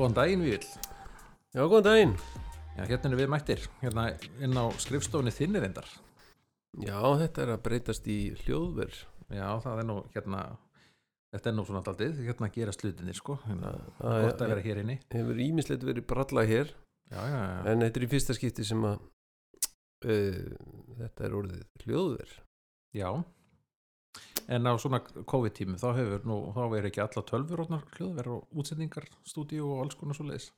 Góðan daginn við Já, góðan daginn. Já, hérna er við mættir, hérna inn á skrifstofunni þinni reyndar. Já, þetta er að breytast í hljóðverð. Já, það er nú hérna, þetta er nú svona daldið, hérna gera slutinir sko, hérna, Það gott að vera hér inni. hefur ímislegt verið bralla hér, Já, já, já, en þetta er í fyrsta skipti sem að uh, þetta er orðið hljóðverð. já. En á svona COVID-tímum þá hefur nú, þá er ekki alla tölfur hljóðverð og útsendingar, stúdíu og alls konar svo leiðis.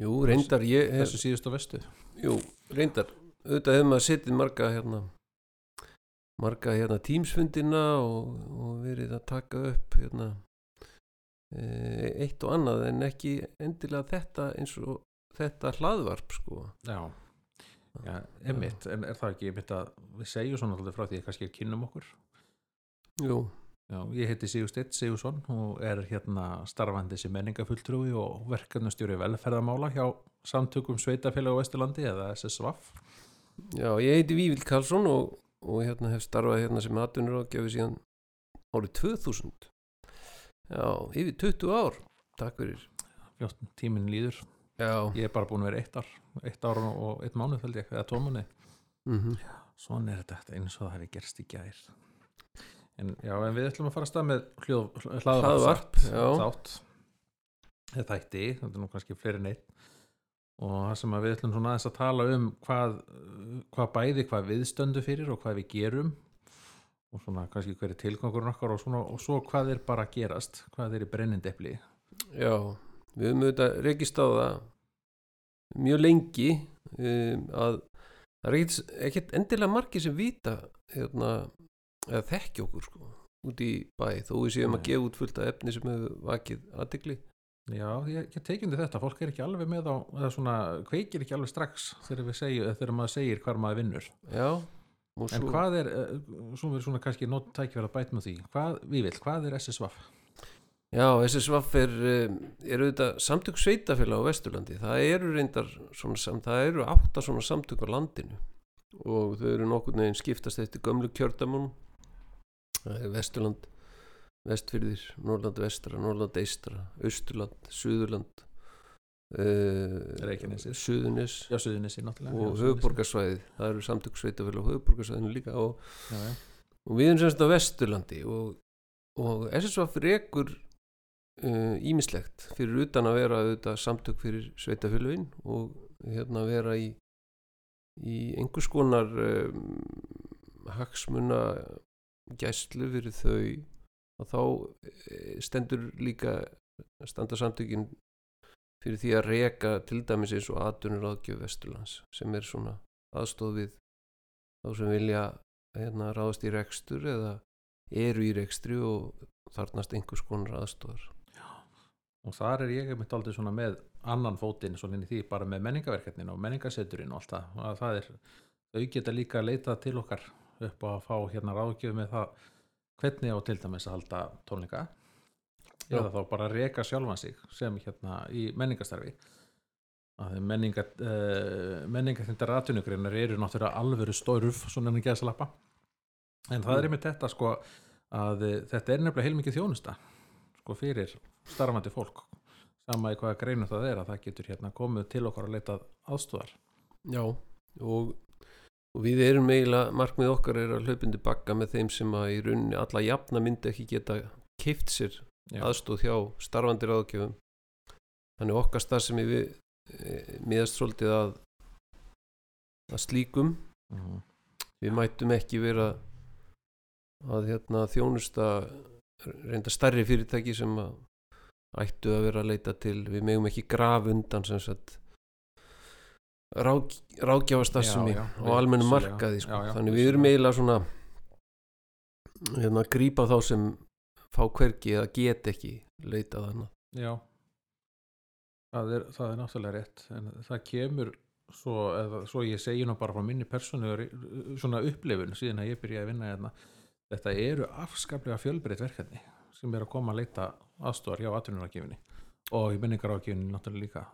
Jú, reyndar ég hef, Þessu síðust og vestu. jú, reyndar, auðvitað hefur maður setið marga hérna, marga hérna tímsfundina og, og verið að taka upp hérna uh, eitt og annað en ekki endilega þetta eins og þetta hlaðvarp sko. Já, já, einmitt, en er það ekki einmitt að við segjum svona alltaf frá því að kannski kynnum okkur? Jú, Já, ég heiti Sigur Steinn Sigursson og er hérna starfandi sem menningafulltrúi og verkefnastjóri velferðamála hjá samtökum Sveitafélag á Vesturlandi eða SSVAF. Já, ég heiti Vívild Karlsson og, og hérna hef starfað hérna sem atvinnur ágjafi síðan árið 2000. Já, yfir 20 ár. Takk fyrir. Fljótt, tíminn líður. Já. Ég er bara búin að vera eitt ár, eitt ár og eitt mánuð fældi ég, eða mánuði. Mm Svona er þetta eins og það hefði gerst í gær. En já, en við ætlum að fara að stað með Hlaðvarp, þátt. Þetta ætti, þetta er nú kannski fleiri neitt. Og það sem við ætlum svona aðeins að tala um hvað, hvað bæði, hvað við stöndum fyrir og hvað við gerum og svona kannski hver er tilgangurinn okkar og, svona, og svo hvað er bara að gerast, hvað er í brennindepli. Já, við höfum auðvitað rekist á það mjög lengi um, að það er ekkert, endilega margir sem vita hérna, eða þekki okkur sko út í bæ þó við séum að gefa út fullt af efni sem hefur vakið aðtikli Já, ég, ég tekjum þetta, fólk er ekki alveg með á, eða svona kveikir ekki alveg strax þegar, við segjum, þegar maður segir hvar maður vinnur. Já, og En svo hvað er, eh, svo við svona kannski nót tækifæra að bæta með því, hvað, við vil, hvað er SSVAF? Já, SSVAF er, um, er auðvitað samtök sveitafélag á Vesturlandi. Það eru reyndar svona, sam- það eru átta svona samtök á landinu og þau eru nokkurn veginn skiptast eftir gömlu kjördamun. Er Vesturland, Vestfyrðir, Norrland vestra, Norrland eistra, Austurland, Suðurland, uh, Reykjanesið. Suðunis og já, höfuborgarsvæðið. Það eru samtök sveitafélag á höfuborgarsvæðinu líka og Já, já. og við erum semst á Vesturlandi og, og SSVF rekur ímislegt fyrir utan að vera auðvitað samtök fyrir sveitafélagin og hérna vera í, í einhvers konar um, hagsmuna gæslu fyrir þau og þá eh, stendur líka standa samtökin fyrir því að reka til dæmis eins og aðdunur áðgjöf Vesturlands sem er svona aðstóð við þá sem vilja hérna, ráðast í rekstur eða eru í rekstri og þarnast einhvers konar aðstóðar Og þar er ég einmitt aldrei svona með annan fótinn svona inn í því bara með menningaverkefnin og menningaseturinn og allt það. Og að það er, þau geta líka að leita til okkar upp á að fá hérna ráðgjöf með það hvernig á til dæmis að halda tónleika Já. eða þá bara reka sjálfan sig sem hérna í menningastarfi að menninga, uh, menningaþindar atvinnugreinar eru náttúrulega alvöru stóruf svona en að slappa en það er einmitt þetta sko að eh, þetta er nefnilega heilmikið þjónusta sko fyrir starfandi fólk. Sama í hvaða greinu það er að það getur hérna komið til okkar að leita aðstúðar Já, og, og við erum eiginlega, markmið okkar er að hlaupindi bakka með þeim sem að í rauninni alla jafna myndi ekki geta keift sér Já. aðstóð hjá starfandi ráðgjöfum þannig okkar starf sem við e, miðast svolítið að að slíkum Mhm. við mættum ekki vera að hérna þjónusta reynda stærri fyrirtæki sem að ættu að vera að leita til við megum ekki graf undan sem sagt Já, já, á almennu markaði sko. Þannig við erum eiginlega svona hérna að grípa þá sem fá hvergi eða get ekki leitað annað. Já. Það er, það er náttúrulega rétt en það kemur svo, eða, svo ég segi nú bara frá minni persónu svona upplifun síðan að ég byrja að vinna hérna. Þetta eru afskaplega fjölbreytt verkefni sem er að koma að leita aðstofar hjá atvinnurákjöfinni og í menningarákjöfinni náttúrulega líka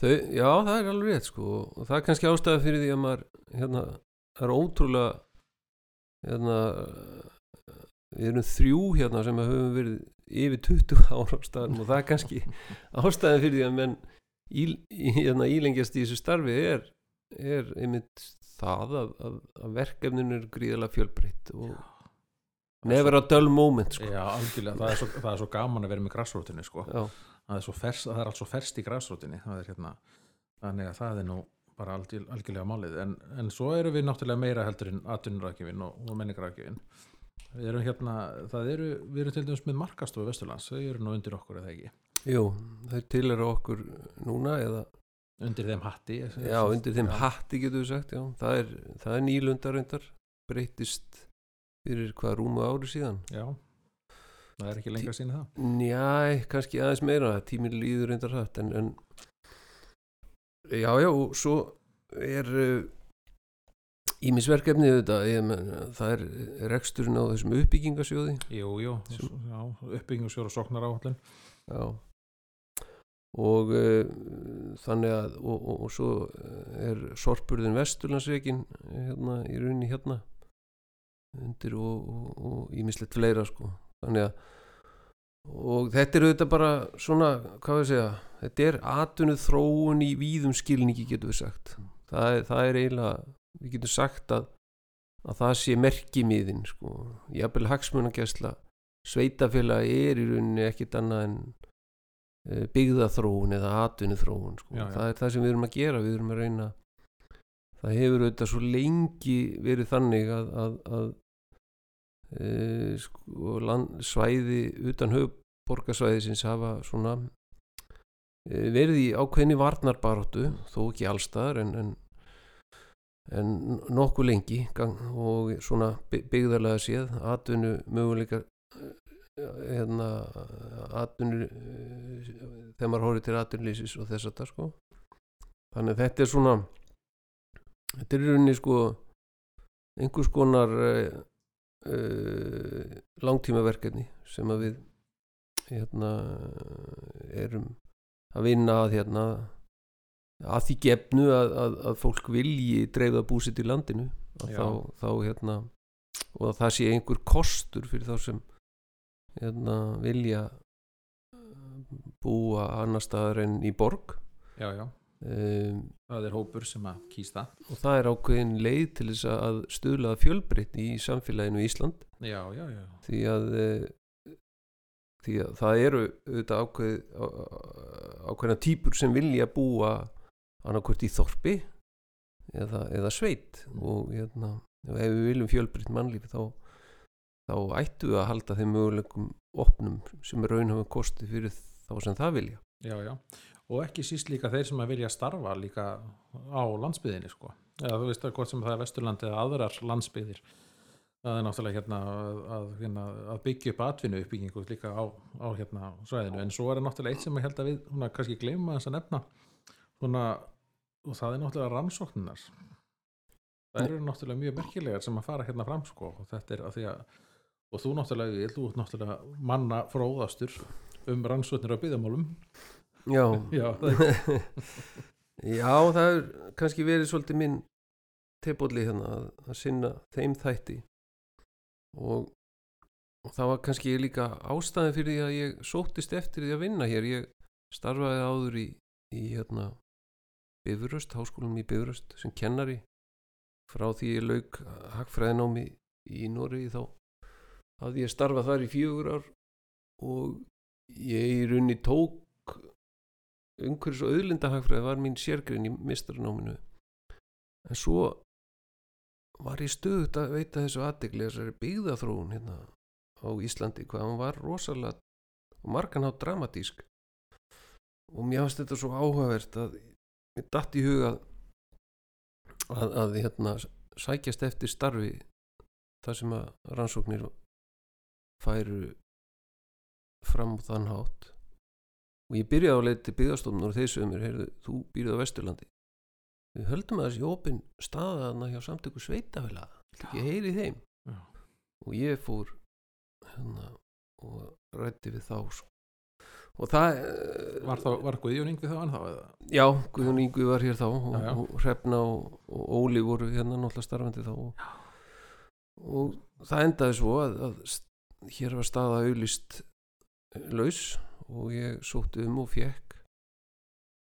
Þau, já, það er alveg rétt sko og það er kannski ástæða fyrir því að maður hérna, er ótrúlega hérna við erum þrjú hérna sem höfum verið yfir 20 ára á staðnum og það er kannski ástæðan fyrir því að menn í, hérna, ílengjast í þessu starfi er, er einmitt það að, að, að verkefninu er gríðalega fjölbreytt og never a dull moment sko. Já, algjörlega, það er, svo, það er svo gaman að vera með græsrótinni sko. Já, það er, svo fers, það er allt svo ferst í græsrótinni hérna, þannig að það er nú bara algjör, algjörlega málið. En, en svo eru við náttúrulega meira heldur en atvinnurakjöfin og, og menningarakjöfin við erum hérna, það eru við erum til dæmis með markastofu Vesturlands. Þau eru nú undir okkur eða ekki? Jú, þau tilera okkur núna eða, undir þeim hatti já, undir þeim hatti getur við sagt, já, það er, það er nýlundar breytist fyrir hvað rúmu ári síðan. Já, það er ekki lengra síni það. Njæ, kannski aðeins meira. Tíminn líður reyndar hrætt en, en já, já, og svo er ímisverkefni þetta ég, men, það er reksturinn á þessum uppbyggingasjóði jú, jú, já, uppbyggingasjóra soknar áallin já. Og uh, þannig að og, og, og svo er sorpurðin vesturlandsveikin hérna í rauninni hérna undir og ímislegt fleira sko þannig að og þetta er auðvitað bara svona hvað við segja, þetta er atvinnu þróun í víðum skilningi getur við sagt það er, það er eiginlega við getum sagt að, að það sé merkimiðin sko, jafnvel hagsmunagæsla sveitafélag er í rauninni ekkit annað en eh, byggðaþróun eða atvinnuþróun sko. Já, já. það er það sem við erum að gera við erum að reyna það hefur auðvitað svo lengi verið þannig að, að, að e, sko, land, svæði utan höfuborgarsvæðisins hafa svona e, verið í ákveðni varnarbaróttu þó ekki allstaðar en, en, en nokkuð lengi gang, og svona by- byggðarlega séð atvinnu möguleika hérna atvinnu eh, þegar maður horfir til atvinnulísis og þess að það sko. Þannig að þetta er svona þetta er rauninni sko einhvers konar uh, langtímaverkefni sem að við hérna erum að vinna að hérna að því gefnu að, að, að fólk vilji dreifða búsitt í landinu. Þá, þá hérna og að það sé einhver kostur fyrir þá sem hérna vilja eh, búa annar staðar en í borg. Já, já, um, það er hópur sem að kýsta. og það er ákveðin leið til þess að stuðla fjölbreytni í samfélaginu í Ísland. Já, já, já, því að eh, því að það eru auðvitað ákveð, á- ákveðna típur sem vilja búa annarkvort í þorpi eða, eða sveit. Og hérna, ef við viljum fjölbreytt mannlífi þá, þá ættu við að halda þeim möguleikum opnum sem er raunhafa kosti fyrir þá sem það vilja. Já, já og ekki síst líka þeir sem að vilja starfa líka á landsbyðinni sko. Eða þú veist að hvort sem það er Vesturland eða aðrar landsbyðir það er náttúrulega hérna að, hérna, að byggja upp atvinnu uppbyggingu líka á, á hérna svæðinu. En svo er það náttúrulega eitt sem ég held að við húnna, kannski gleyma þess að nefna. Húnna, og það er náttúrulega rannsókninar það eru náttúrulega mjög merkilegar sem að fara hérna fram sko. Og þetta er að því að og þú náttúrulega, ég, þú náttúrulega manna fróðastur um rannsóknir á byggðamálum Já, já, það er Já, það er kannski verið svolítið minn tebóli hérna að, að sinna þeim þætti. Og, og það var kannski líka ástæðin fyrir því að ég sóttist eftir því að vinna hér. Ég starfaði áður í, í hérna Bifuröst, háskólum í Bifuröst sem kennari. Frá því ég lauk hagfræðinámi í Noregi þá hafði ég starfað þar í fjögur ár og ég runni tók umhverfis og auðlindahagfræði var mín sérgrein í mistranáminu en svo var ég stöðut að veita þessu aðdegli þessari byggðaþróun hérna á Íslandi hvað hann var rosalega og margan á dramatísk. Og mér fannst þetta svo áhugavert að mér datt í huga að, að hérna sækjast eftir starfi þar sem að rannsóknir færu fram þann hátt og ég byrjaði á leið til byggðastofnur og þeir sögum mér, heyrðu, þú býrði á Vesturlandi við höldum að þessi opin staða þarna hjá samtöku sveitafélag ekki heyri þeim Já. og ég fór hérna og rætti við þá sko. og það eh, Var, þá, var Guðjón Yngvi þá ennþá eða? já, Guðjón Ingu var hér þá og, Já, já. og Hrefna og, og Óli voru hérna náttúrulega starfandi þá og, og það endaði svo að, að hér var staða auðlist laus og ég sótti um og fekk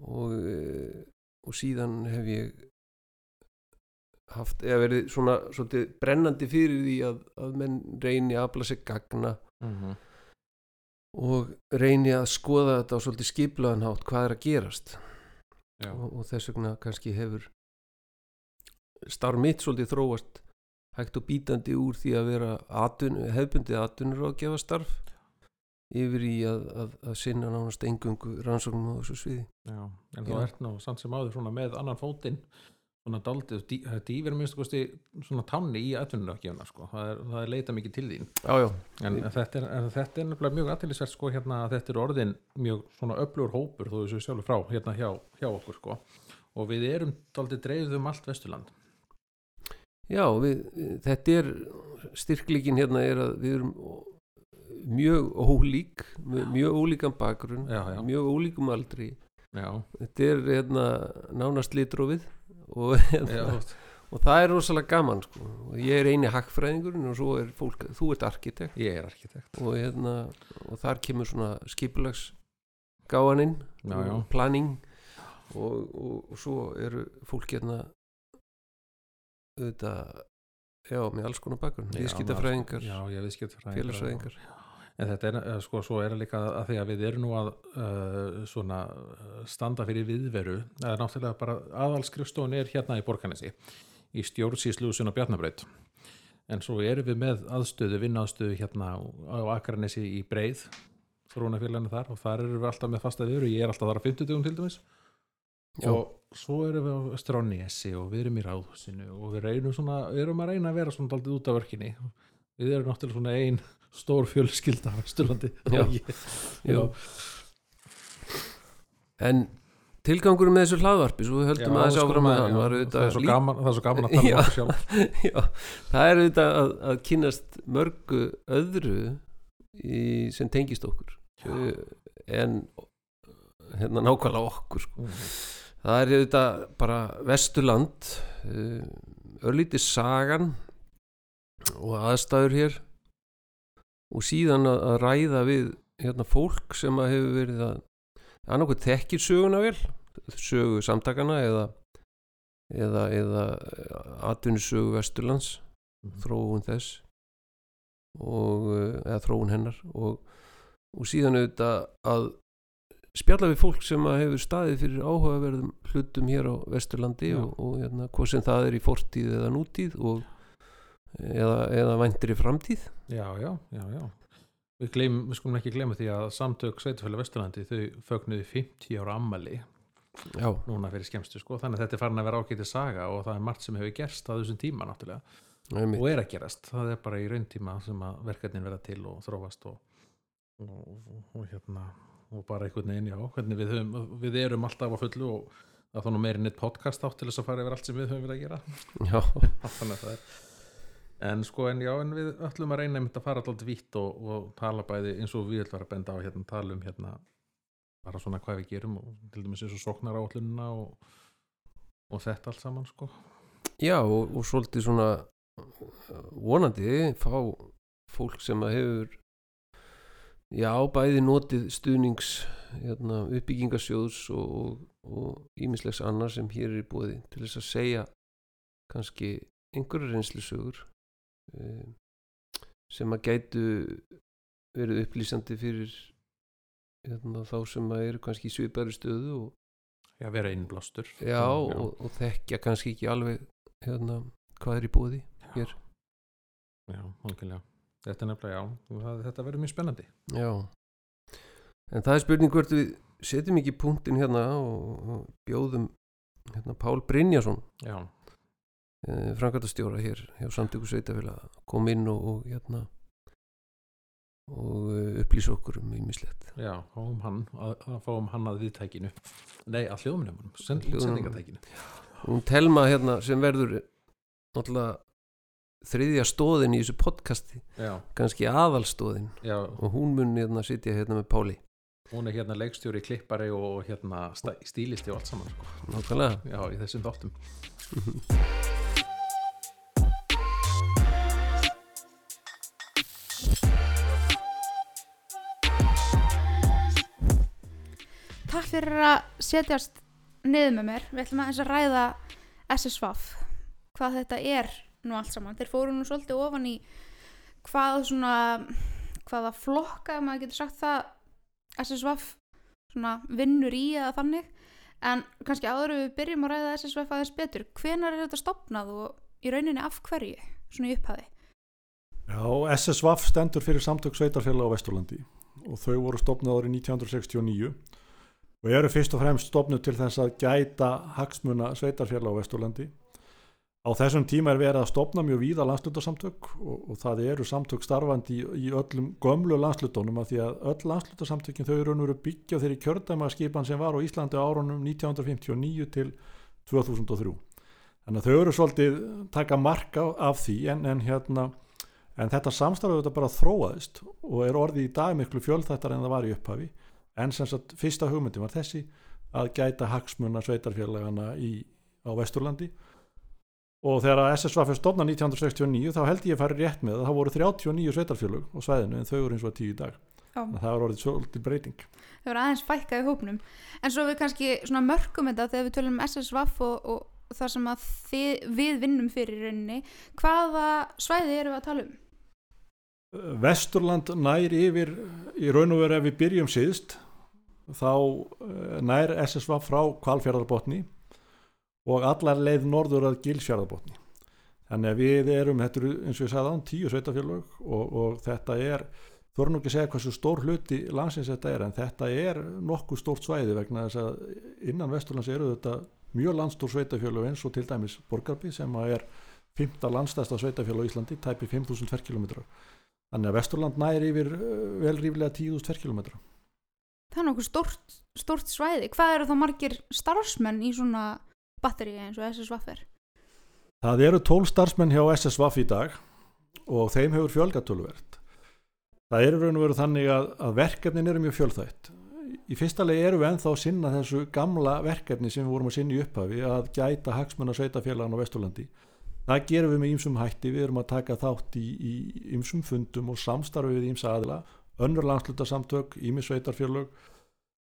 og, eh, og síðan hef ég haft, eða verið svona svolítið brennandi fyrir því að, að menn reyni að afla sig gagna Mhm. og reyni að skoða þetta á svolítið skiplaðan hátt hvað er að gerast. Og, og þess vegna kannski hefur starf mitt svolítið þróast hægt og bítandi úr því að vera atun, hefbundið atvinnur á gefa starf yfir í að, að, að sinna nánast engungu rannsóknum á þessu sviði. Já, en þú ert nú samt sem áður svona með annan fótinn svona daldið, það er dýfir minnst kosti svona tanni í atvinnunarkjöfuna sko. það, er, það er leita mikið til þín. Já, já, en þetta er, en þetta er nefnilega mjög aðtýrlisvert sko hérna að þetta er orðin mjög svona öflugur hópur þú þessu sjálfur frá hérna hjá, hjá okkur sko. Og við erum daldið dreifð um allt Vesturland. Já við, þetta er styrklíkin hérna er að við erum mjög ólík með mjög ólíkan bakgrunn Já, já. mjög ólíkum aldri. Þetta er hérna nánast litrófið og, hérna, og það er rosalega gaman sko. ég er eini hakkfræðingurinn og svo er fólk, þú ert arkitekt. Er arkitekt. Og, hérna, og þar kemur svona skipulags gáaninn Já, já. og planning og, og, svo eru fólk hérna auðvitað já, með alls konar bakgrunn. Viðskiptafræðingar félagsfræðingar En þetta er, eh, sko, svo er líka að því að við erum nú að uh, svona standa fyrir viðveru, það er náttúrulega bara aðalskrifstofun er hérna í Borganesi í stjórnsísluðsun og Bjarnabraut. En svo erum við með aðstöðu, vinnaðstöðu hérna á Akranesi í Breið þróunafélaginu þar og þar erum við alltaf með fasta viðveru, ég er alltaf þar á 50 dugum til dæmis. Já. og svo erum við á Strániesi og við erum í Ráðhúsinu og við reynum svona, erum að reyna að vera svona daldið út af verkinni við erum náttúrulega svona ein stór fjölskylda á Já. Já. en tilgangur með þessu hlaðvarpi svo við höldum Já, aðeins sko, áfram maður- hann já, var það, auðvitað er gaman, það er svo gaman að tala Já. um okkur sjálf Já, það er auðvitað að, að kynast mörgu öðru í, sem tengist okkur uh, en hérna nákvæmlega okkur sko. það er auðvitað bara Vesturland uh, örlítið sagan og aðstæður hér og síðan að, að ræða við hérna fólk sem að hefur verið að annarkoð þekkir söguna vel sögu samtakana eða eða, eða atvinnusögu Vesturlands þróun þess og, eh, eða þróun hennar og, og síðan auðvitað að spjalla við fólk sem að hefur staðið fyrir áhugaverðum hlutum hér á Vesturlandi Já. og, og hérna, hvað sem það er í fortíð eða nútíð og, eða, eða væntir í framtíð? Já, já, já, já. Við, gleym, við skulum ekki glemma því að samtök Sveitafæli Vesturlandi þau fögnuðu 50 ára ammali já, núna fyrir skemmstu sko. Þannig að þetta er farin að vera ágætið saga og það er margt sem hefur gerst á þessum tíma náttúrulega. Einmitt. og er að gerast, það er bara í rauntíma sem að verkefnin verða til og þróast og, og, og, og hérna og bara einhvern veginn, já, hvernig við höfum við erum alltaf á fullu og það er þá nú meirinn eitt podcast átt til þess að fara yfir allt sem við höfum verið að gera. Já, þannig að það er en sko, en já, en við öllum að reyna að fara alltaf vitt og, og tala bæði eins og við ætlum að benda á hérna, tala um hérna bara svona hvað við gerum og til dæmis eins og sóknar áallunina og, og þetta allt saman sko. Já og, og svolítið svona vonandi fá fólk sem að hefur já, bæði notið stuðnings hérna, uppbyggingasjóðs og ímislegs annar sem hér er í bóði til þess að segja kannski einhverja reynslusögur sem að gætu verið upplýsandi fyrir hérna, þá sem að eru kannski svipari stöðu og, já, vera innblástur. Já, og, og þekkja kannski ekki alveg hérna, hvað er í bóði hér. Já, algjörlega. Þetta er nefnilega, já, það, þetta verður mjög spennandi. Já. En það er spurning hvort við setjum ekki punktin hérna og, og bjóðum hérna Pál Brynjason já, eh, framkvæmtastjóra hér hjá samtöku sveitafélag kom inn og, og hérna og eh, upplýsa okkur um ímislegt já, fáum hann að, að fáum hann að viðtækinu. Nei, að Hljóðnum. sendingatækinu hún telma hérna sem verður náttúrulega þriðja stóðin í þessu podcasti já, kannski aðalstóðin já, og hún mun hérna sitja hérna með Páli. Hún er hérna leikstjóri, klippari og hérna stílisti og allt saman sko. nákvæmlega. Já, í þessum þáttum fyrir að setjast niður með mér. Við ætlum aðeins að ræða SSVAF, hvað þetta er nú allt saman. Þeir fóru nú svolítið ofan í hvað svona, hvaða flokka, maður getur sagt það, SSVAF svona vinnur í eða þannig. En kannski áður við byrjum að ræða SSVAF aðeins betur. Hvenar er þetta stopnað og í rauninni af hverju, svona í upphafi? Já, SSVAF stendur fyrir samtök sveitarfélag á Vesturlandi og þau voru stopnað árið 1969 og eru fyrst og fremst stopnuð til þess að gæta hagsmuna sveitarfélag á Vesturlandi. Á þessum tíma er verið að stopna mjög víða landslutasamtök og, og það eru samtök starfandi í, í öllum gömlu landslutunum af því að öll landslutasamtökin þau eru raunveru byggja þeirri kjördæmaskipan sem var á Íslandi árunum 1959 til 2003. Þannig að þau eru svolítið taka marka af því en, en hérna en þetta samstarfið þetta bara þróaðist og er orðið í dag miklu fjölþættar en það var í upphafi en sem sagt fyrsta hugmyndi var þessi að gæta hagsmuna sveitarfélagana í, á Vesturlandi og þegar að SSV fyrir stofna 1969 þá held ég að fara rétt með að það voru 39 sveitarfélög á svæðinu en þau eru eins og tíu í dag Já. það var orðið svolítið breyting þau voru aðeins fækkað í hópnum en svo við kannski mörgum þetta þegar við tölum um SSVAF og, og það sem að þið, við vinnum fyrir rauninni hvaða svæði eru við að tala um? Vesturland nær yfir í raun og veru ef við byrjum síðst þá eh, nær SSV frá kvalfjörðarbotni og allar leið norður að gilsfjörðarbotni þannig að við erum, þetta eru eins og ég sagði án tíu sveitafjörlög og, og þetta er þú erum nú ekki að segja hversu stór hluti landsins þetta er en þetta er nokkuð stórt svæði vegna þess að innan Vesturlands eru þetta mjög landstór sveitafjörlög eins og til dæmis Borgarby sem að er 5. landstæsta sveitafjörlög í Íslandi tæpi 5.000 tverrkilometrar þannig að Vesturland næri yfir uh, vel ríflega 10.000 tverrkilometra Það er nokkuð stórt, stórt svæði. Hvað eru þá margir starfsmenn í svona batteri eins og SSVAF er? Það eru 12 starfsmenn hjá SSVAF í dag og þeim hefur fjölgatöluvert það eru raun og veru þannig að, að verkefnin eru mjög fjölþætt. Í fyrsta legi eru við ennþá að sinna þessu gamla verkefni sem við vorum að sinna í upphafi að gæta hagsmunna sveitafélagan á Vesturlandi. Það gerum við með ýmsum hætti. Við erum að taka þátt í, í ýmsum fundum og samstarfi við ýmsa aðila önnur landslutasamtök, ýmisveitarfélög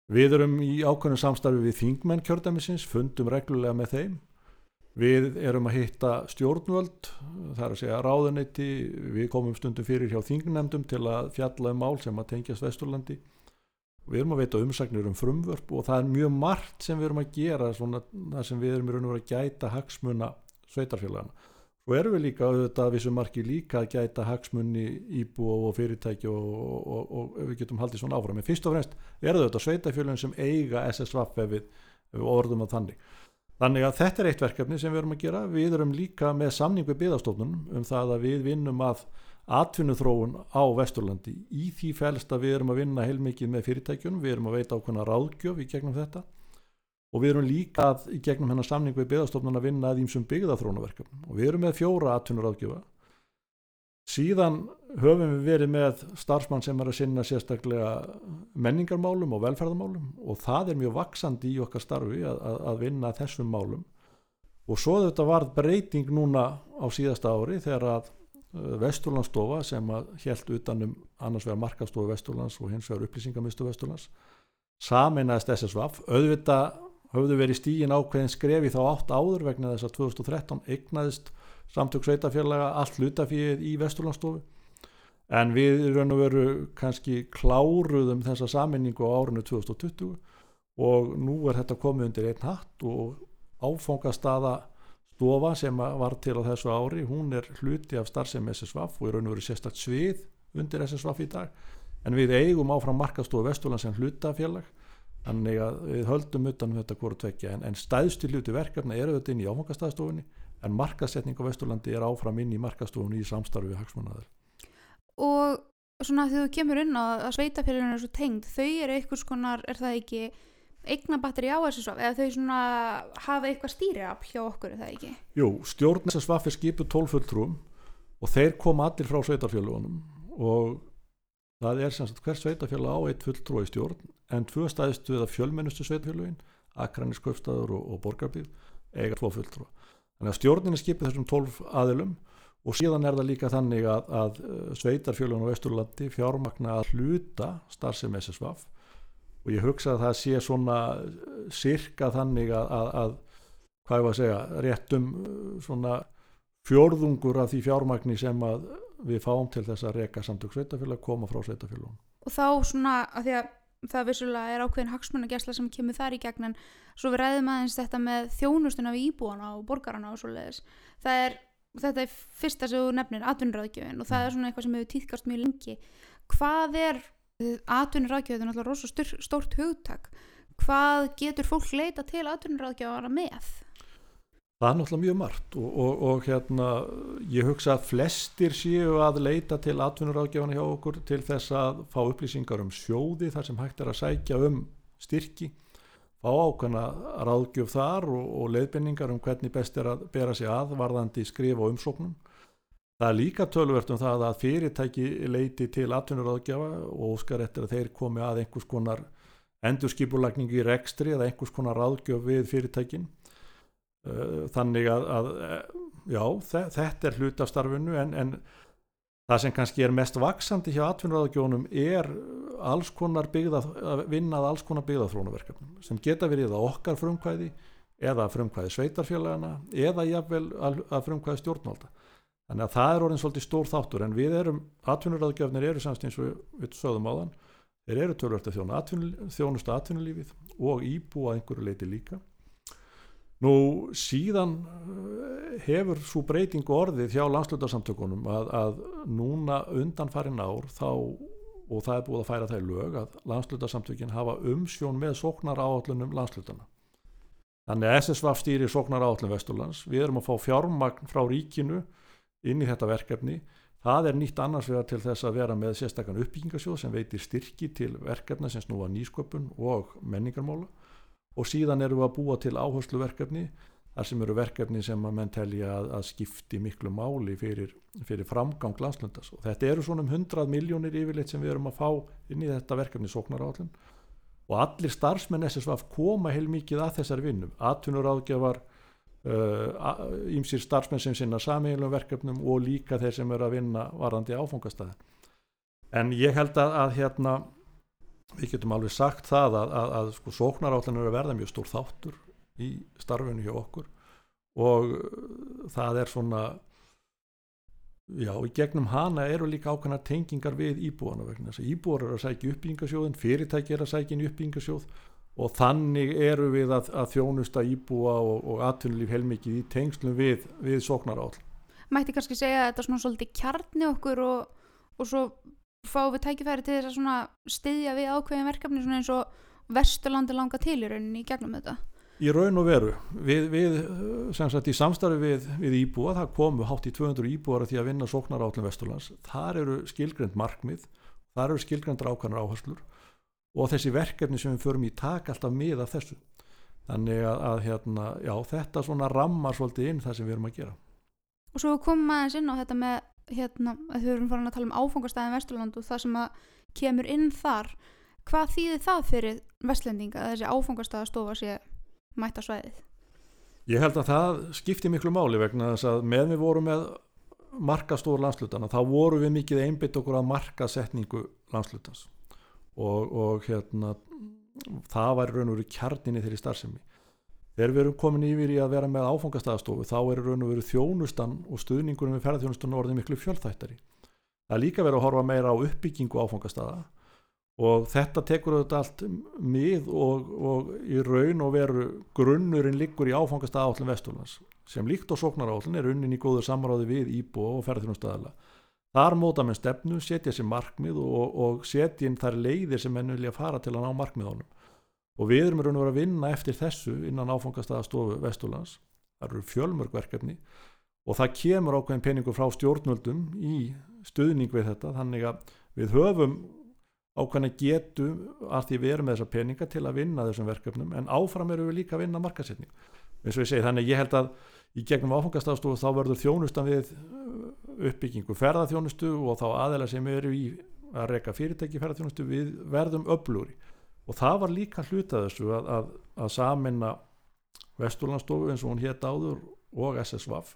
við erum í ákveðnum samstarfi við þingmenn kjördæmisins fundum reglulega með þeim. Við erum að hitta stjórnvöld það er að segja ráðuneyti. Við komum stundum fyrir hjá þingnemdum til að fjalla um mál sem að tengjast Vesturlandi. Við erum að veita umsagnir um frumvörp og það er mjög margt sem við erum að gera svona, það sem við erum í raun og vera að gæta hagsmuna sveitarfélagana og erum við líka auðvitað við sem marki líka að gæta hagsmunni íbú og fyrirtæki og, og, og, og við getum haldið svona áfram. En fyrst og fremst er þetta sveitafélagin sem eiga SSVF ef við, ef við orðum að þannig. Þannig að þetta er eitt verkefni sem við erum að gera. Við erum líka með samning við byðastofnunum um það að við vinnum að atvinnuþróun á Vesturlandi. Í því fælst að við erum að vinna heilmikið með fyrirtækjunum, við erum að veita ákveðna ráðgjöf í gegnum þetta og við erum líka að, í gegnum hennar samning við byggðastofnun að vinna að ímsum byggðaþrónaverkefnum og við erum með fjóra atvinnur ágjöfa síðan höfum við verið með starfsmann sem er að sinna sérstaklega menningarmálum og velferðarmálum. Og það er mjög vaksandi í okkar starfi að, að, að vinna þessum málum. Og svo þetta var breyting núna á síðasta ári þegar að Vesturlandsstofa sem að helt utanum annars vegar markastofu Vesturlands og hins vegar upplýsingamistu Vesturlands saminæðist SSVAF auðvitað höfðu verið stígin ákveðin skrefi þá átt áður vegna þess að 2013 eignaðist samtök sveitafélaga allt hlutafíð í Vesturlandstofu en við raun og veru kannski kláruðum þessa saminningu á árinu 2020 og nú er þetta komið undir einn hatt og áfangastaða stofa sem var til á þessu ári hún er hluti af starfsemi SSVAF og er raun og veru sérstakt svið undir SSVAF í dag. En við eigum áfram markastofu Vesturland sem hlutafélag þannig að við höldum utanum þetta hvort tvekja en, en stæðstu hluti verkefna eru þetta inn í áfangastæðstofunni en markasetning á Vesturlandi er áfram inn í markastofunni í samstarfi við hagsmunnaður Og svona þegar þú kemur inn á að sveitafélaginu er svo tengd, þau eru einhvers konar, er það ekki eignabatteri á SSVAF eða þau svona hafa eitthvað stýriafl hjá okkur, er það ekki? Jú, stjórn SSVAF er skipuð 12 fulltrúum og þeir koma allir frá sveitafélagunum og það er sem sagt hver sveitafélag á eitt fulltrú í stjórn en tvö staðistu eða fjölmennustu sveitafélagin Akranis, Kaupstaður og, og Borgarbíð eiga tvo fulltrú þannig að stjórnin er skipið þessum 12 aðilum og síðan er það líka þannig að, að sveitarfélagun á Vesturlandi fjármagna að hluta starfsem SSVAF og ég hugsa að það sé svona sirka þannig að, að, að hvað ég var að segja, réttum svona fjórðungur af því fjármagni sem við fáum til þess að reka samtök sveitafélag koma frá sveitafélagum. og þá svona að því að það vissulega er ákveðin hagsmunagesla sem kemur þar í gegn en svo við ræðum aðeins þetta með þjónustuna við íbúana og borgarana og svo leiðis það er, þetta er fyrsta sem þú nefnir atvinnuráðgjöfin og það er svona eitthvað sem hefur týðkast mjög lengi. Hvað er atvinnuráðgjöfin, þetta er náttúrulega rosa styr, stórt hugtak. Hvað getur fólk leita til atvinnuráðgjöfara með? Það er náttúrulega mjög margt og, og, og hérna ég hugsa að flestir séu að leita til atvinnuráðgjafana hjá okkur til þess að fá upplýsingar um sjóði þar sem hægt er að sækja um styrki, fá ákveðna ráðgjöf þar og, og leiðbendingar um hvernig best er að bera sig að varðandi skrifa og umsóknum. Það er líka tölvert um það að fyrirtæki leiti til atvinnuráðgjafa og óskar eftir að þeir komi að einhvers konar endurskipulagningu í rekstri eða einhvers konar ráðgjöf við fyrirtækinn þannig að, að eh, já, þetta er hlut af starfinu en, en það sem kannski er mest vaksandi hjá atvinnuráðgjónum er alls konar byggða að vinnað alls konar byggðaþrónuverkefnum sem geta verið að okkar frumkvæði eða frumkvæði sveitarfélagana eða jáfnvel að frumkvæði stjórnvalda. Þannig að það er orðin svolítið stór þáttur en við erum, atvinnuráðgjöfnir eru samst eins og við sögðum áðan þeir eru törvöld að þjónusta atvinnulífið og íbúa einhverju leiti líka Nú síðan eh, hefur svo breyting orðið hjá landslutasamtökunum að, að núna undan farin ár þá og það er búið að færa það í lög að landslutasamtökin hafa umsjón með sóknar áallunum landslutana. Þannig að SSV stýri sóknar áallun Vesturlands. Við erum að fá fjármagn frá ríkinu inn í þetta verkefni. Það er nýtt annars vegar til þess að vera með sérstakann uppbyggingasjóð sem veitir styrki til verkefna sem snúa nýsköpun og menningarmála og síðan eru við að búa til áhersluverkefni þar sem eru verkefni sem að menn telja að, að skipti miklu máli fyrir, fyrir framgang landslundas og þetta eru svona um 100 miljónir yfirleitt sem við erum að fá inn í þetta verkefni sóknarállin og allir starfsmenn SSVF koma heil mikið að þessar vinnum, atvinnur ágjafar ímsir uh, starfsmenn sem sinna samílum verkefnum og líka þeir sem eru að vinna varandi áfangastæðin en ég held að, að hérna við getum alveg sagt það að, að, að sko, sóknarállin eru að verða mjög stór þáttur í starfinu hjá okkur og uh, það er svona já, í gegnum hana eru líka ákveðna tengingar við íbúana vegna þess að íbúar eru að sækja uppbyggingasjóðin fyrirtæki eru að sækja inn uppbyggingasjóð og þannig eru við að, að þjónusta íbúa og, og atvinnulíf heilmikið í tengslum við, við sóknaráll Mætti kannski segja að þetta er svona svolítið kjarni okkur og, og svo fáum við tækifæri til þess að stiðja við ákveðin verkefni svona eins og Vesturlandi langa til í rauninni í gegnum þetta Í raun og veru, við, við sem sagt í samstarfi við, við íbúa, það komu hátt í 200 íbúar að því að vinna sóknar átlum Vesturlands, þar eru skilgrend markmið, þar eru skilgrend rákanar áherslur og þessi verkefni sem við förum í tak alltaf með af þessu. Þannig að, að hérna, já, þetta svona rammar svolítið inn það sem við erum að gera. Og svo komum aðeins inn á þetta með hérna, að við erum farin að tala um áfangastæðin Vesturland og það sem að kemur inn þar hvað þýðir það fyrir vestlendinga að þessi áfangastæðastofa sé mæta svæðið? Ég held að það skipti miklu máli vegna þess að með við vorum með markastór landslutana þá voru við mikið einbytt okkur að markasetningu landslutans og, og hérna það var raun og veru kjarninni þeirri starfsemi Þegar við erum komin yfir í að vera með áfangastæðastofu þá er raun og veru þjónustan og stuðningunum við ferðarþjónustan orðið miklu fjölþættari. Það er líka verið að horfa meira á uppbyggingu áfangastæða og þetta tekur auðvitað allt mið og, og í raun og veru grunnurinn liggur í áfangastæða állin Vesturlands sem líkt og sóknarállin er unnin í góður samráði við Íbo og ferðarþjónustæðala. Þar móta með stefnu, setja sér markmið og, og setja inn þær leiðir sem menn vilja fara til að ná markmiðunum og við erum raun og verið að vinna eftir þessu innan áfangastæðastofu Vesturlands. Það eru fjölmörgverkefni og það kemur ákveðin peningur frá stjórnvöldum í stuðning við þetta. Þannig að við höfum ákveðin að getu að því við erum með þessa peninga til að vinna þessum verkefnum en áfram eru við líka að vinna markasetning eins og ég segi þannig ég held að í gegnum áfangastæðastofu þá verður þjónustan við uppbyggingu ferðarþjónustu og þá aðeila sem eru í að reyka fyrirtæki ferðarþjónustu við verðum öflúri og það var líka hluta þessu að, að, að saminna Vesturlandstofu eins og hún hétt áður og SSVAF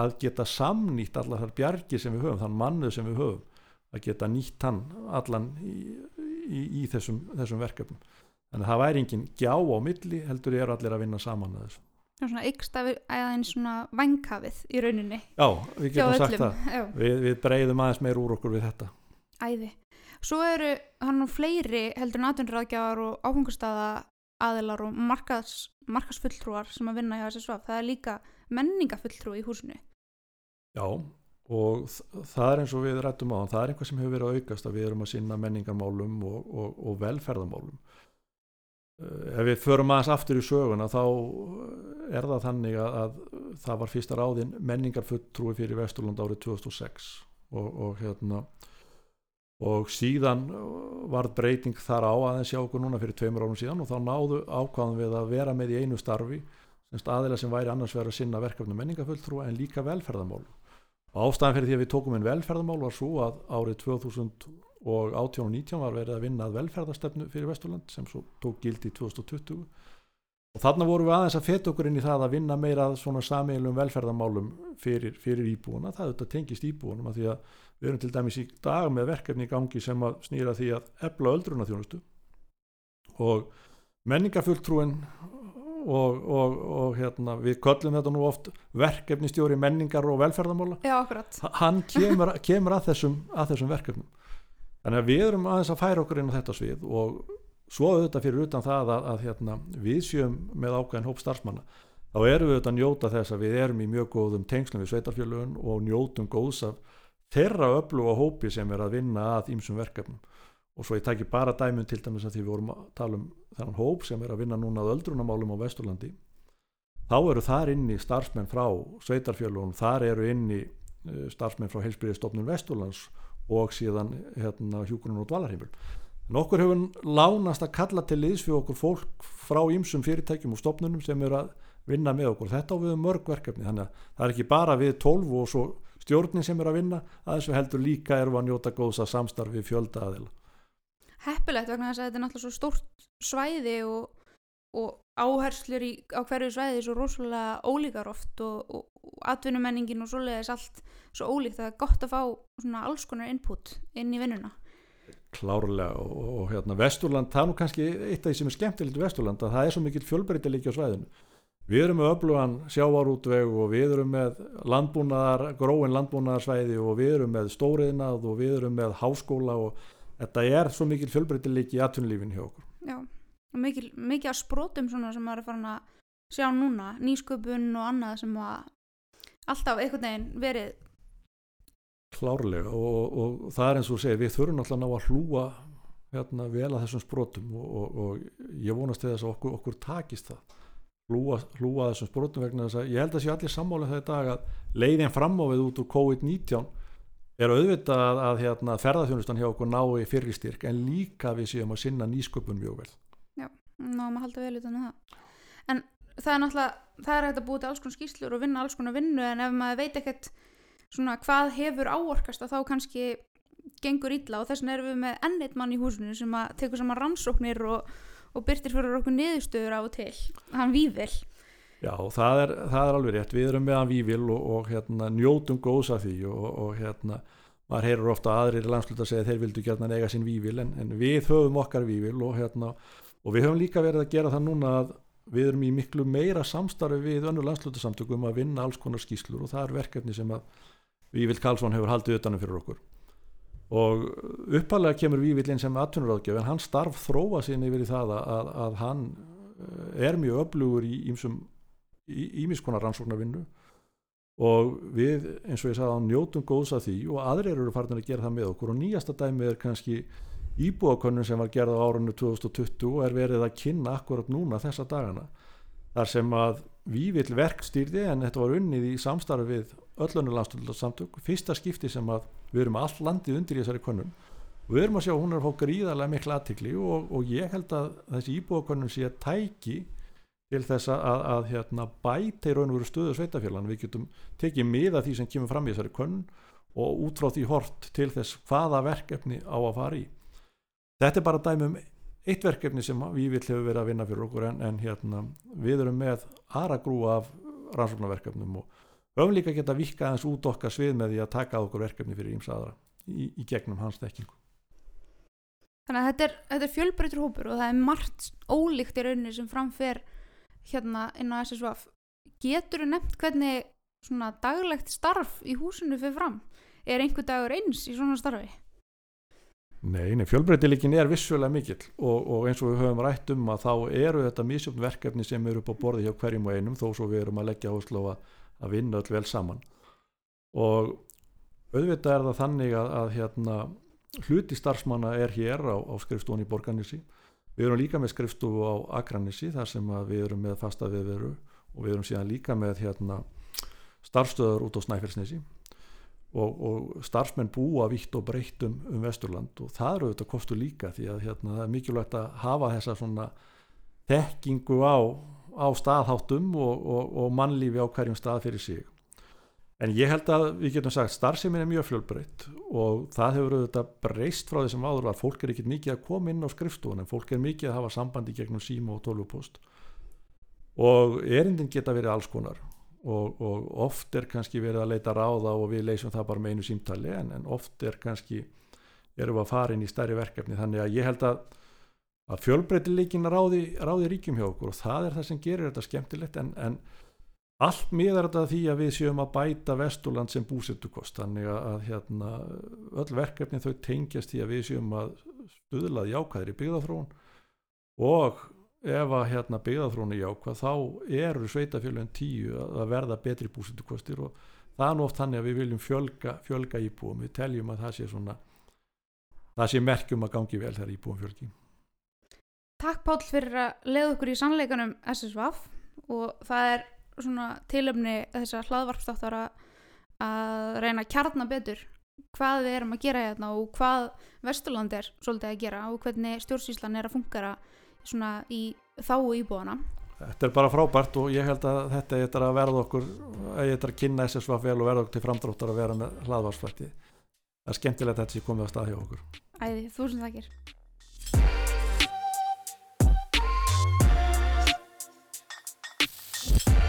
að geta samnýtt allar þar bjargir sem við höfum þann mannuð sem við höfum að geta nýtt hann allan í, í, í þessum, þessum verkefnum. Að það væri engin gjá á milli heldur eru allir að vinna saman að þessu. Það er svona ykst af aðeins svona vangkafið í rauninni Já, við getum sagt það. Við, við breyðum aðeins meir úr okkur við þetta. Æði. Svo eru hann nú fleiri heldur náttúrráðgjafar og áfengastæða aðilar og markas, markasfulltrúar sem að vinna hjá SSVF. Það er líka menningafulltrú í húsinu. Já, og það er eins og við rættum á það er einhvað sem hefur verið að aukast að við erum að sinna menningarmálum og, og, og velferðarmálum Eh, ef við förum aðeins aftur í söguna þá er það þannig að, að það var fyrsta ráðin menningarfulltrúi fyrir Vesturland árið 2006 og, og hérna og síðan var breyting þar á aðeins hjá okkur núna fyrir tveimur árum síðan og þá náðu ákvaðum við að vera með í einu starfi semst aðeila sem væri annars verið að sinna verkefni menningarfulltrúa en líka velferðarmál. Og ástæðan fyrir því að við tókum inn velferðarmál var svo að árið 2018 og 19 var verið að vinna að velferðarstefnu fyrir Vesturland sem svo tók gildi í 2020 og þarna vorum við aðeins að feta okkur inn í það að vinna meira svona sameilum velferðarmálum fyrir, fyrir íbúuna, það auðvitað tengist íbúunum að því að við erum til dæmis í dag með verkefni í gangi sem að snýra því að ebla öldruna þjónustu og menningarfulltrúin og, og, og hérna, við köllum þetta nú oft verkefnistjóri menningar og velferðarmála Já, akkurat. hann kemur, kemur að, þessum, að þessum verkefnum þannig að við erum aðeins að færa okkur inn á þetta svið og svo auðvitað fyrir utan það að, að hérna, við sjöum með ákveðin hóp starfsmanna þá erum við auðvitað að njóta þess að við erum í mjög góðum tengslum við sveitarfjölun og njótum góðs af þeirra öfluga hópi sem er að vinna að ýmsum verkefnum og svo ég tæki bara dæmun til dæmis að því við vorum að tala um þennan hóp sem er að vinna núna að öldrunamálum á Vesturlandi þá eru þar inni starfsmenn frá sveitarfjölun, þar eru inni eh, starfsmenn frá heilsbyrðistofnun Vesturlands og síðan hérna, hjúgrunum og dvalarheimil. En okkur hefur lánast að kalla til liðs fyrir okkur fólk frá ýmsum fyrirtækjum og stofnunum sem eru að vinna með okkur. Þetta á við um mörg verkefni, þannig að það er ekki bara við 12 og svo stjórnin sem er að vinna, að þessu heldur líka eru að njóta góðs að samstarfi fjölda aðeila. Heppilegt vegna þess að þetta er náttúrulega svo stórt svæði og, og áherslur í, á hverju svæði svo rosalega ólíkar oft og, og, og atvinnumenningin og svoleiðis allt svo ólíkt. Það er gott að fá svona alls konar input inn í vinnuna. klárlega og, hérna Vesturland, það er nú kannski eitt af því sem er skemmtilegt við Vesturland að það er svo mikill fjölbreytileiki á svæðinu við erum með öflugan sjávarútveg og við erum með landbúnaðar gróin landbúnaðarsvæði og við erum með stóriðnað og við erum með háskóla og þetta er svo mikill fjölbreytileiki í atvinnulífin hjá okkur. Já, og mikil, mikið af sprótum svona sem maður er farin að sjá núna, nýsköpun og annað sem að alltaf einhvern veginn verið. Klárlega og, og það er eins og þú segir við þurfum alltaf að ná að hlúa hérna, vel að þessum sprotum og, og, og ég vonast til þess að okkur, okkur takist það hlúa, hlúa þessum sprotum vegna þess að ég held að sé allir sammála það í dag að leiðin fram á við út úr COVID-19 er auðvitað að, að hérna, ferðarþjónustan hjá okkur nái fyrir styrk en líka við séum að sinna nýsköpun mjög vel. Ná maður halda vel utan um það. En það er náttúrulega það er hægt að búið til alls konar skýslur og vinna alls konar vinnu en ef maður veit ekkert svona hvað hefur áorkast að þá kannski gengur illa og þess vegna erum við með enneitt mann í húsinu sem að tekur saman rannsóknir og, og byrtir fyrir okkur niðurstöður af og til. Hann víðvel Já, það er, það er alveg rétt, við erum meðan vívil og, og hérna, njótum góðs af því og, og hérna, maður heyrur ofta að aðrir landsluta segja þeir vildu gætna eiga sín vívil en, en við höfum okkar vívil og, hérna, og við höfum líka verið að gera það núna að við erum í miklu meira samstarfi við önnur landslutasamtökum að vinna alls konar skýslur og það er verkefni sem að Vívild Karlsson hefur haldið utanum fyrir okkur og uppalega kemur Vívild inn sem atvinnuráðgjöf en hann starf þróa sinni yfir í það að, að, hann eh, er mjög öflugur í ímiskonar rannsóknarvinnu. Og við eins og ég sagði á njótum góðs að því og aðrir eru farin að gera það með okkur. Og nýjasta dæmi er kannski íbúakönnun sem var gerð á árunnu 2020 og er verið að kynna akkurat núna þessa dagana. Þar sem að Vívill verkstýrði en þetta var unnið í samstarfi við öllunur landstöldsamtök fyrsta skipti sem að við erum all landið undir í þessari könnun. Og við erum að sjá hún er að fá gríðarlega mikla aðtikli og, og ég held að þessi íbúakönnun sé að tæki til þess að, að, að hérna, bæta í raun og veru stöðu sveitafélag við getum tekið miða því sem kemur fram í þessari könnun og út frá því hort til þess hvaða verkefni á að fara í. Þetta er bara dæmi um eitt verkefni sem við vill hefur verið að vinna fyrir okkur en, en hérna, við erum með aðra grúa af rannsóknarverkefnum og höfum líka geta vikka aðeins út okkar svið með því að taka okkur verkefni fyrir ímsa aðra í, í gegnum hans þekkingu. Þannig að þetta er, þetta er fjölbreytur hópur og það er margt ólíkt í rauninni sem framfer hérna inn á SSVF getur þú nefnt hvernig svona daglegt starf í húsinu fyrir fram? Er einhver dagur eins í svona starfi? Nei, nei fjölbreytileikin er vissulega mikill og, og eins og við höfum rætt um að þá eru þetta misjöfn verkefni sem eru upp á borði hjá hverjum og einum þó svo við erum að leggja áherslu á að, vinna öll vel saman. Og auðvitað er það þannig að, að hérna, hluti starfsmanna er hér á, á skrifstofun í Borganissi við erum líka með skrifstofu á Akranissi þar sem við erum með fasta viðveru og við erum síðan líka með hérna, starfstöðar út á Snæfellsnesi. Og, og starfsmenn búa vitt og breytt um, um Vesturland og það eru auðvitað kostur líka því að hérna, það er mikilvægt að hafa þessa svona þekkingu á, á staðháttum og, og, og mannlífi á hverjum stað fyrir sig. En ég held að við getum sagt starfsemin er mjög fjölbreytt og það hefur auðvitað breyst frá þessum áður að fólk er ekkit mikið að koma inn á skrifstofun en fólk er mikið að hafa sambandi gegnum síma og tólvupost og erindin geta verið alls konar og, og oft er kannski verið að leita ráða og við leysum það bara með einu símtali en, en oft er kannski erum við að fara inn í stærri verkefni. Þannig að ég held að, að fjölbreytileikin ráði, ráði ríkjum hjá okkur og það er það sem gerir þetta skemmtilegt en, en allt miðar þetta því að við séum að bæta Vesturland sem búsettukost þannig að, hérna, öll verkefni þau tengjast því að við séum að stuðlað jákvæðir í byggðafrón og ef að hérna byggðafrónu jákvað þá eru sveitafjölun tíu að verða betri búsendukostir og það er oft þannig að við viljum fjölga, fjölga íbúum, við teljum að það sé svona það sé merkjum að gangi vel þegar íbúum fjölgi Takk Páll fyrir að leiða okkur í sannleikanum SSVF og það er svona tilöfni þessar hlaðvarpstáttar að reyna að kjarna betur hvað við erum að gera hérna og hvað Vesturland er svolítið að gera og hvernig stjórnsýslan er að fungera svona í þáu íbúðana Þetta er bara frábært og ég held að þetta er að verða okkur að þetta er að kynna SSVF vel og verða okkur til framdráttar að vera með hlaðvarsfætti það er skemmtilegt að þetta sé komið á stað hjá okkur. Æði, þúsund þakkir Bye.